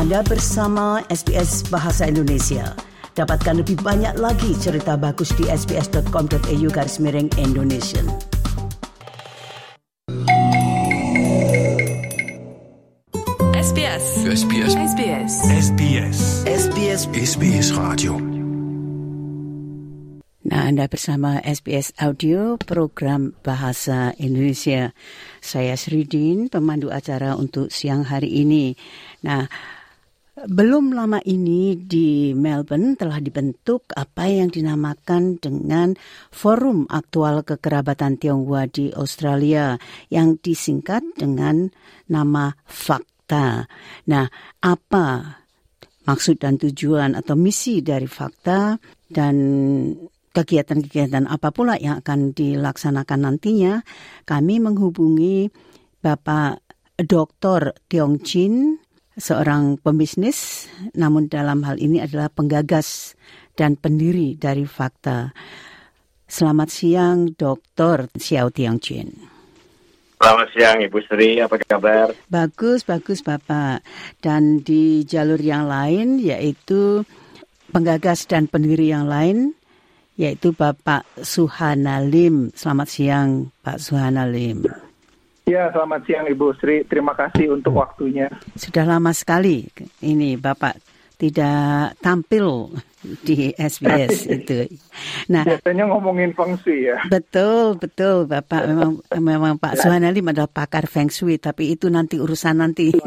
Anda bersama SBS Bahasa Indonesia. Dapatkan lebih banyak lagi cerita bagus di sbs.com.au garis miring Indonesia. SBS. SBS. SBS. SBS. SBS SBS Radio. Nah, Anda bersama SBS Audio program Bahasa Indonesia. Saya Sridin, pemandu acara untuk siang hari ini. Nah, belum lama ini di Melbourne telah dibentuk apa yang dinamakan dengan Forum Aktual Kekerabatan Tionghoa di Australia yang disingkat dengan nama FAKTA. Nah, apa maksud dan tujuan atau misi dari FAKTA dan kegiatan-kegiatan apa pula yang akan dilaksanakan nantinya, kami menghubungi Bapak Dr. Tiong Chin, seorang pembisnis, namun dalam hal ini adalah penggagas dan pendiri dari Fakta. Selamat siang, Dr. Xiao Tiong Chin. Selamat siang Ibu Sri, apa kabar? Bagus, bagus Bapak. Dan di jalur yang lain yaitu penggagas dan pendiri yang lain yaitu Bapak Suhana Lim. Selamat siang Pak Suhana Lim. Ya, selamat siang Ibu Sri. Terima kasih untuk waktunya. Sudah lama sekali ini Bapak tidak tampil di SBS itu. Nah, Biasanya ngomongin feng shui ya. betul betul Bapak memang memang Pak Suhana Lim adalah pakar feng shui tapi itu nanti urusan nanti.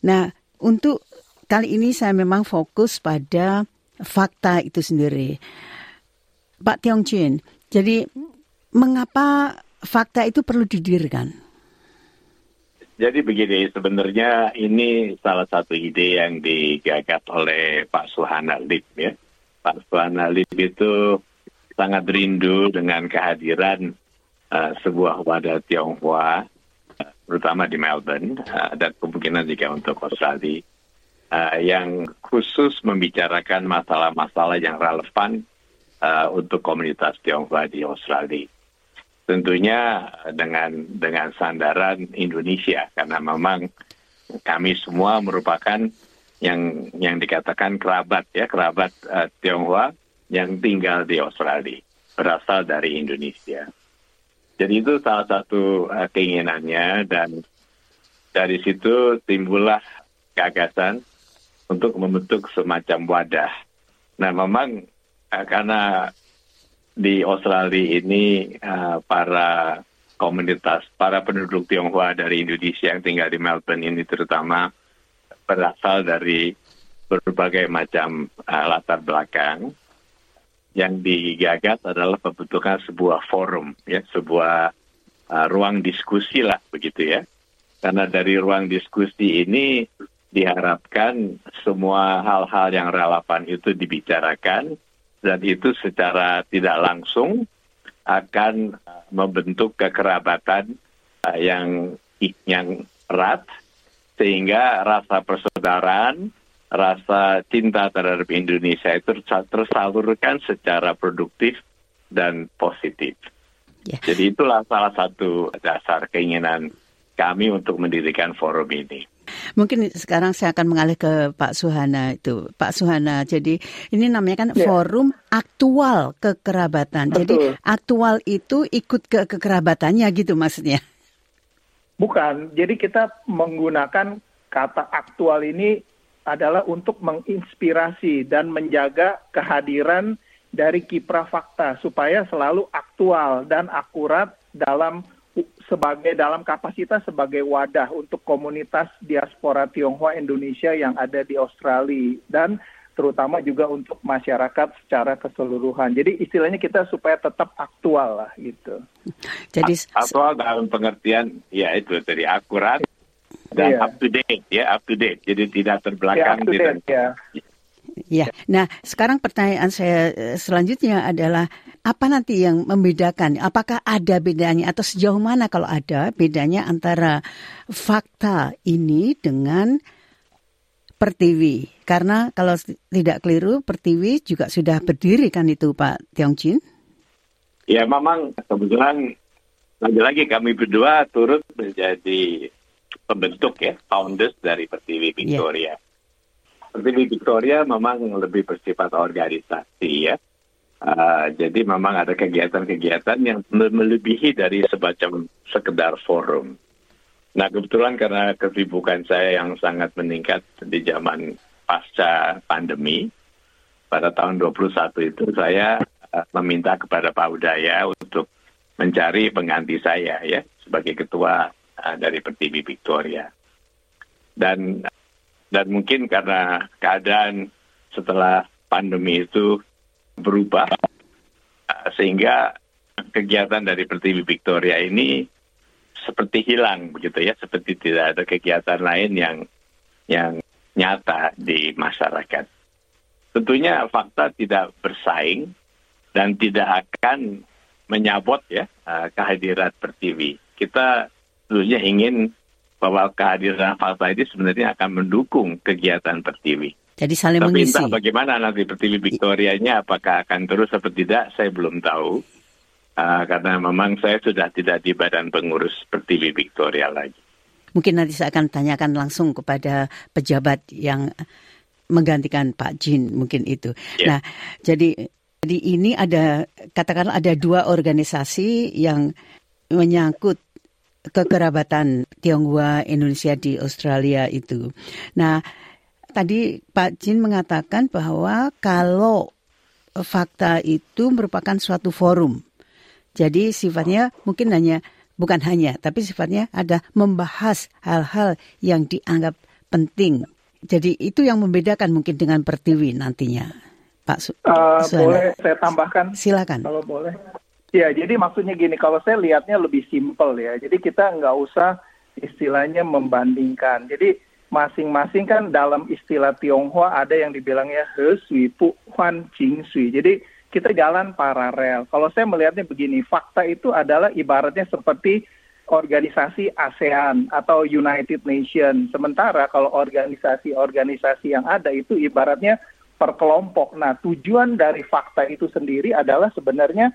Nah, untuk kali ini saya memang fokus pada fakta itu sendiri. Pak Tiong Chin, jadi mengapa fakta itu perlu didirikan? Jadi begini, sebenarnya ini salah satu ide yang digagas oleh Pak Suhana Lip ya. Pak Suhana Lip itu sangat rindu dengan kehadiran uh, sebuah wadah Tionghoa, uh, terutama di Melbourne, uh, dan kemungkinan juga untuk Australia, uh, yang khusus membicarakan masalah-masalah yang relevan uh, untuk komunitas Tionghoa di Australia. Tentunya dengan dengan sandaran Indonesia karena memang kami semua merupakan yang yang dikatakan kerabat ya kerabat uh, Tionghoa yang tinggal di Australia berasal dari Indonesia. Jadi itu salah satu uh, keinginannya dan dari situ timbullah gagasan untuk membentuk semacam wadah. Nah memang uh, karena di Australia ini uh, para komunitas, para penduduk Tionghoa dari Indonesia yang tinggal di Melbourne ini terutama berasal dari berbagai macam uh, latar belakang. Yang digagas adalah pembentukan sebuah forum, ya, sebuah uh, ruang diskusi lah begitu ya. Karena dari ruang diskusi ini diharapkan semua hal-hal yang relevan itu dibicarakan dan itu secara tidak langsung akan uh, membentuk kekerabatan uh, yang yang erat sehingga rasa persaudaraan, rasa cinta terhadap Indonesia itu tersalurkan secara produktif dan positif. Ya. Jadi itulah salah satu dasar keinginan kami untuk mendirikan forum ini. Mungkin sekarang saya akan mengalih ke Pak Suhana itu. Pak Suhana, jadi ini namanya kan Ya. forum aktual kekerabatan. Jadi Betul. aktual itu ikut ke kekerabatannya gitu maksudnya. Bukan, jadi kita menggunakan kata aktual ini adalah untuk menginspirasi dan menjaga kehadiran dari kiprah fakta supaya selalu aktual dan akurat dalam sebagai dalam kapasitas sebagai wadah untuk komunitas diaspora Tionghoa Indonesia yang ada di Australia dan terutama juga untuk masyarakat secara keseluruhan. Jadi istilahnya kita supaya tetap aktual lah gitu. Jadi Aktual dalam pengertian ya itu dari akurat dan Iya. up to date ya up to date. Jadi tidak terbelakang up to tidak date, ya. ya. Nah, sekarang pertanyaan saya eh, selanjutnya adalah apa nanti yang membedakan? Apakah ada bedanya atau sejauh mana kalau ada bedanya antara fakta ini dengan Pertiwi? Karena kalau tidak keliru, Pertiwi juga sudah berdiri kan itu Pak Tiongchin? Ya memang kebetulan lagi-lagi kami berdua turut menjadi pembentuk ya founders dari Pertiwi Victoria. Pertiwi Victoria memang lebih bersifat organisasi ya. Uh, jadi memang ada kegiatan-kegiatan yang melebihi dari semacam sekedar forum. Nah kebetulan karena kesibukan saya yang sangat meningkat di zaman pasca pandemi, pada tahun 21 itu saya uh, meminta kepada Pak Udaya untuk mencari pengganti saya ya sebagai ketua uh, dari Pertiwi Victoria. Dan dan mungkin karena keadaan setelah pandemi itu berubah sehingga kegiatan dari Pertiwi Victoria ini seperti hilang begitu ya, seperti tidak ada kegiatan lain yang yang nyata di masyarakat. Tentunya fakta tidak bersaing dan tidak akan menyabot ya eh, kehadiran Pertiwi. Kita tentunya ingin bahwa kehadiran fakta ini sebenarnya akan mendukung kegiatan Pertiwi. Jadi saling Tapi mengisi. entah bagaimana nanti Pertiwi Victorianya, apakah akan terus atau tidak, saya belum tahu. Uh, karena memang saya sudah tidak di badan pengurus Pertiwi Victoria lagi. Mungkin nanti saya akan tanyakan langsung kepada pejabat yang menggantikan Pak Jin mungkin itu. Ya. Nah, jadi jadi ini ada katakanlah ada dua organisasi yang menyangkut kekerabatan Tionghoa Indonesia di Australia itu. Nah, tadi Pak Jin mengatakan bahwa kalau fakta itu merupakan suatu forum. Jadi sifatnya mungkin hanya bukan hanya tapi sifatnya ada membahas hal-hal yang dianggap penting. Jadi itu yang membedakan mungkin dengan Pertiwi nantinya. Pak Su Uh, Suhana. boleh saya tambahkan Silakan. kalau boleh. Ya, jadi maksudnya gini, kalau saya lihatnya lebih simpel ya. Jadi kita nggak usah istilahnya membandingkan. Jadi masing-masing kan dalam istilah Tionghoa ada yang dibilangnya he sui pu huan jing sui. Jadi kita jalan paralel. Kalau saya melihatnya begini, fakta itu adalah ibaratnya seperti organisasi ASEAN atau United Nations. Sementara kalau organisasi-organisasi yang ada itu ibaratnya per kelompok. Nah, tujuan dari fakta itu sendiri adalah sebenarnya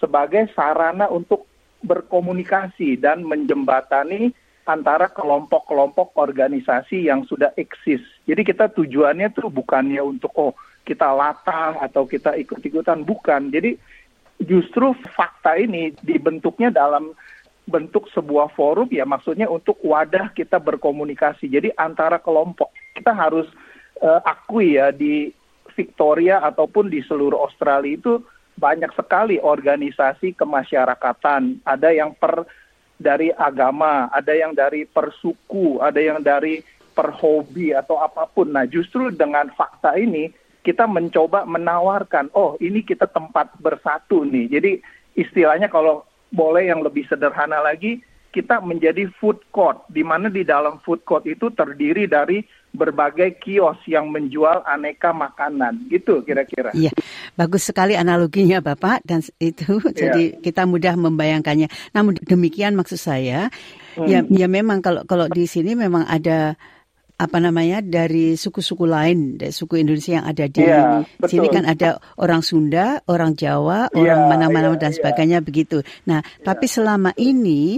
sebagai sarana untuk berkomunikasi dan menjembatani antara kelompok-kelompok organisasi yang sudah eksis. Jadi kita tujuannya tuh bukannya untuk oh kita latah atau kita ikut-ikutan bukan. Jadi justru fakta ini dibentuknya dalam bentuk sebuah forum ya maksudnya untuk wadah kita berkomunikasi. Jadi antara kelompok kita harus uh, akui ya di Victoria ataupun di seluruh Australia itu banyak sekali organisasi kemasyarakatan. Ada yang per dari agama, ada yang dari persuku, ada yang dari perhobi atau apa pun. Nah, justru dengan fakta ini kita mencoba menawarkan, oh ini kita tempat bersatu nih. Jadi istilahnya kalau boleh yang lebih sederhana lagi, kita menjadi food court, di mana di dalam food court itu terdiri dari berbagai kios yang menjual aneka makanan. Gitu kira-kira. Iya, bagus sekali analoginya Bapak dan itu Iya. jadi kita mudah membayangkannya. Namun demikian maksud saya ya Hmm. ya memang kalau kalau di sini memang ada apa namanya dari suku-suku lain, dari suku Indonesia yang ada di Iya, sini betul. kan ada orang Sunda, orang Jawa, Iya, orang mana-mana iya, dan iya. sebagainya begitu. Nah, tapi selama ini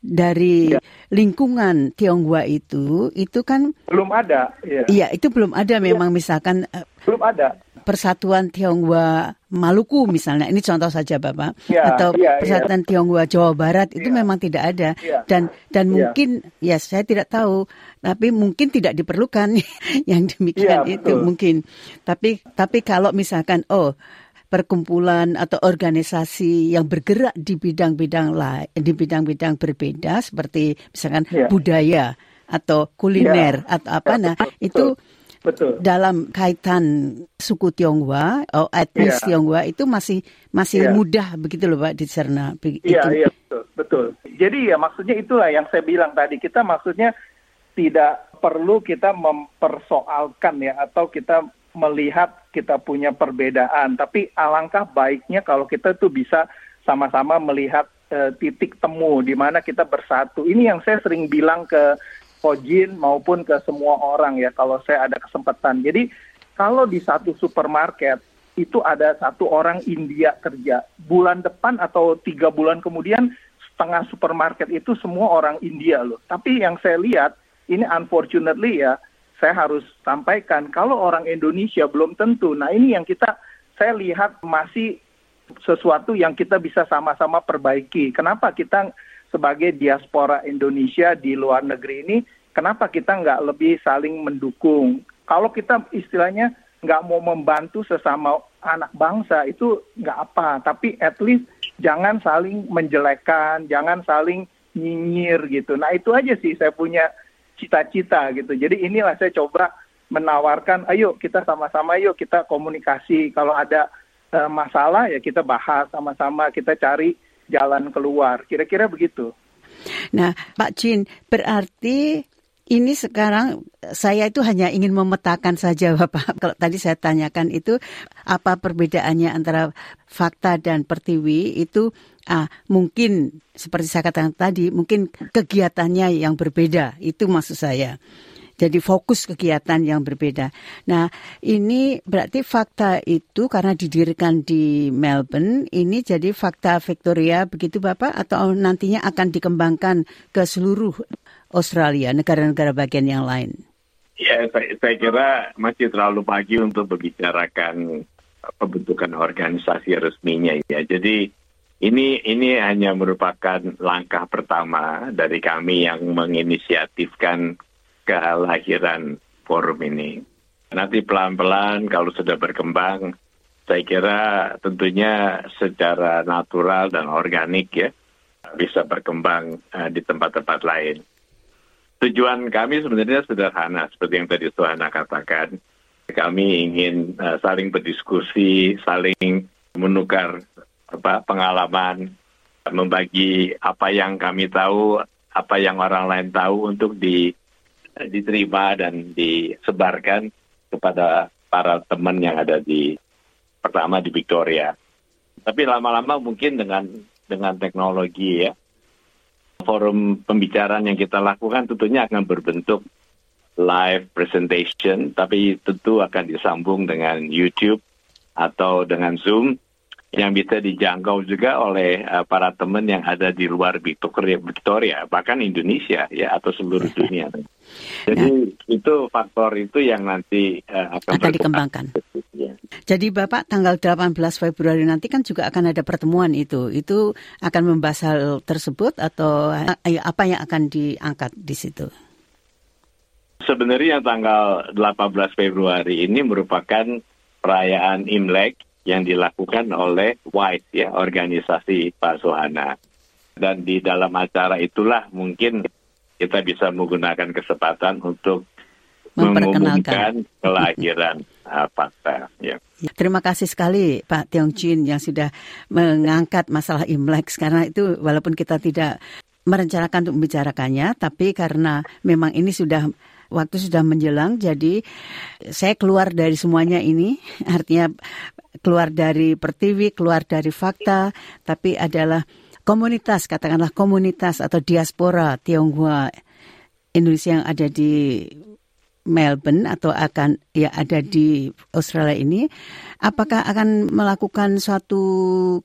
dari Iya. lingkungan Tionghoa itu itu kan Belum ada. Iya. iya itu belum ada memang misalkan eh, Belum ada. Persatuan Tionghoa Maluku misalnya ini contoh saja Bapak Ya, atau iya, Persatuan Tionghoa Jawa Barat itu Iya. memang tidak ada Iya. dan dan Iya. mungkin ya saya tidak tahu tapi mungkin tidak diperlukan yang demikian Iya, itu mungkin tapi tapi kalau misalkan oh perkumpulan atau organisasi yang bergerak di bidang-bidang lain di bidang-bidang berbeda seperti misalkan Iya. budaya atau kuliner atau apa Ya, nah betul. itu Betul. dalam kaitan suku Tionghoa atau etnis Iya. Tionghoa itu masih masih Iya. mudah begitu loh Pak dicerna Be- Iya, itu. iya betul, betul. Jadi ya maksudnya itulah yang saya bilang tadi. Kita maksudnya tidak perlu kita mempersoalkan ya atau kita melihat kita punya perbedaan, tapi alangkah baiknya kalau kita tuh bisa sama-sama melihat eh, titik temu di mana kita bersatu. Ini yang saya sering bilang ke Kojin maupun ke semua orang ya kalau saya ada kesempatan. Jadi kalau di satu supermarket itu ada satu orang India kerja. Bulan depan atau tiga bulan kemudian setengah supermarket itu semua orang India loh. Tapi yang saya lihat ini unfortunately ya saya harus sampaikan kalau orang Indonesia belum tentu. Nah, ini yang kita saya lihat masih sesuatu yang kita bisa sama-sama perbaiki. Kenapa kita sebagai diaspora Indonesia di luar negeri ini, kenapa kita nggak lebih saling mendukung? Kalau kita istilahnya nggak mau membantu sesama anak bangsa itu nggak apa, tapi at least jangan saling menjelekkan, jangan saling nyinyir gitu. Nah itu aja sih saya punya cita-cita gitu. Jadi inilah saya coba menawarkan, ayo kita sama-sama, yuk kita komunikasi. Kalau ada uh, masalah ya kita bahas sama-sama, kita cari jalan keluar. Kira-kira begitu. Nah, Pak Jin, berarti ini sekarang saya itu hanya ingin memetakan saja Bapak. Kalau tadi saya tanyakan itu apa perbedaannya antara fakta dan pertiwi itu ah, mungkin seperti saya katakan tadi mungkin kegiatannya yang berbeda itu maksud saya. Jadi fokus kegiatan yang berbeda. Nah, ini berarti fakta itu karena didirikan di Melbourne, ini jadi fakta Victoria begitu Bapak atau nantinya akan dikembangkan ke seluruh Australia, negara-negara bagian yang lain? Ya, saya, saya kira masih terlalu pagi untuk membicarakan pembentukan organisasi resminya ya. Jadi ini ini hanya merupakan langkah pertama dari kami yang menginisiatifkan kelahiran forum ini. Nanti pelan-pelan kalau sudah berkembang, saya kira tentunya secara natural dan organik ya bisa berkembang uh, di tempat-tempat lain. Tujuan kami sebenarnya sederhana, seperti yang tadi Suhana katakan. Kami ingin uh, saling berdiskusi, saling menukar apa, pengalaman, membagi apa yang kami tahu, apa yang orang lain tahu untuk di, diterima dan disebarkan kepada para teman yang ada di pertama di Victoria. Tapi lama-lama mungkin dengan dengan teknologi ya, forum pembicaraan yang kita lakukan tentunya akan berbentuk live presentation, tapi tentu akan disambung dengan YouTube atau dengan Zoom yang bisa dijangkau juga oleh uh, para teman yang ada di luar Victoria, Victoria, bahkan Indonesia ya atau seluruh dunia. Jadi nah, itu faktor itu yang nanti uh, akan, akan dikembangkan. Ya. Jadi Bapak tanggal 18 Februari nanti kan juga akan ada pertemuan itu. Itu akan membahas hal tersebut atau uh, apa yang akan diangkat di situ? Sebenarnya tanggal 18 Februari ini merupakan perayaan Imlek yang dilakukan oleh WISE ya organisasi Pak Sohana. Dan di dalam acara itulah mungkin kita bisa menggunakan kesempatan untuk mengumumkan kelahiran uh, fakta. Ya. Terima kasih sekali Pak Tiong Chin yang sudah mengangkat masalah Imlek karena itu walaupun kita tidak merencanakan untuk membicarakannya, tapi karena memang ini sudah waktu sudah menjelang, jadi saya keluar dari semuanya ini, artinya keluar dari pertiwi, keluar dari fakta, tapi adalah komunitas, katakanlah komunitas atau diaspora Tionghoa Indonesia yang ada di Melbourne atau akan ya ada di Australia ini, apakah akan melakukan suatu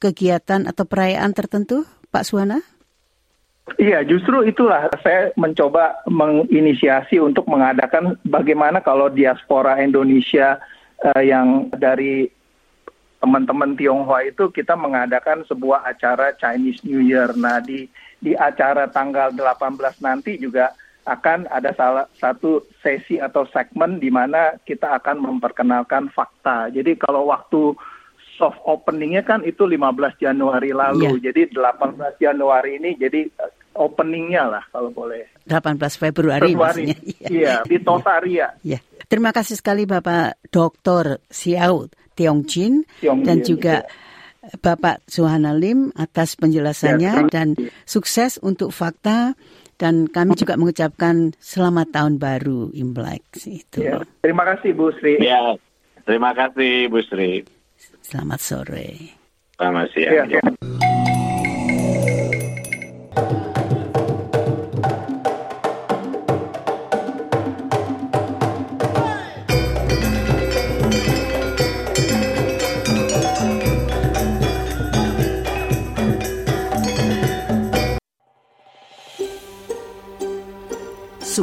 kegiatan atau perayaan tertentu, Pak Suwana? Iya, justru itulah saya mencoba menginisiasi untuk mengadakan bagaimana kalau diaspora Indonesia uh, yang dari teman-teman Tionghoa itu kita mengadakan sebuah acara Chinese New Year. Nah, di di acara tanggal 18 nanti juga akan ada salah satu sesi atau segmen di mana kita akan memperkenalkan fakta. Jadi kalau waktu soft openingnya kan itu 15 Januari lalu. Yeah. Jadi 18 Januari ini jadi eh, openingnya lah kalau boleh. 18 Februari, Februari maksudnya. Iya, di Totaria. Yeah. Terima kasih sekali Bapak Dr. Xiao Tiong Jin Tiong dan Jin, juga ya. Bapak Suhana Lim atas penjelasannya ya, dan sukses untuk fakta dan kami juga mengucapkan selamat tahun baru Imlek itu. Ya, terima kasih Bu Sri. Ya, terima kasih Bu Sri. Selamat sore. Selamat siang. Ya, ya.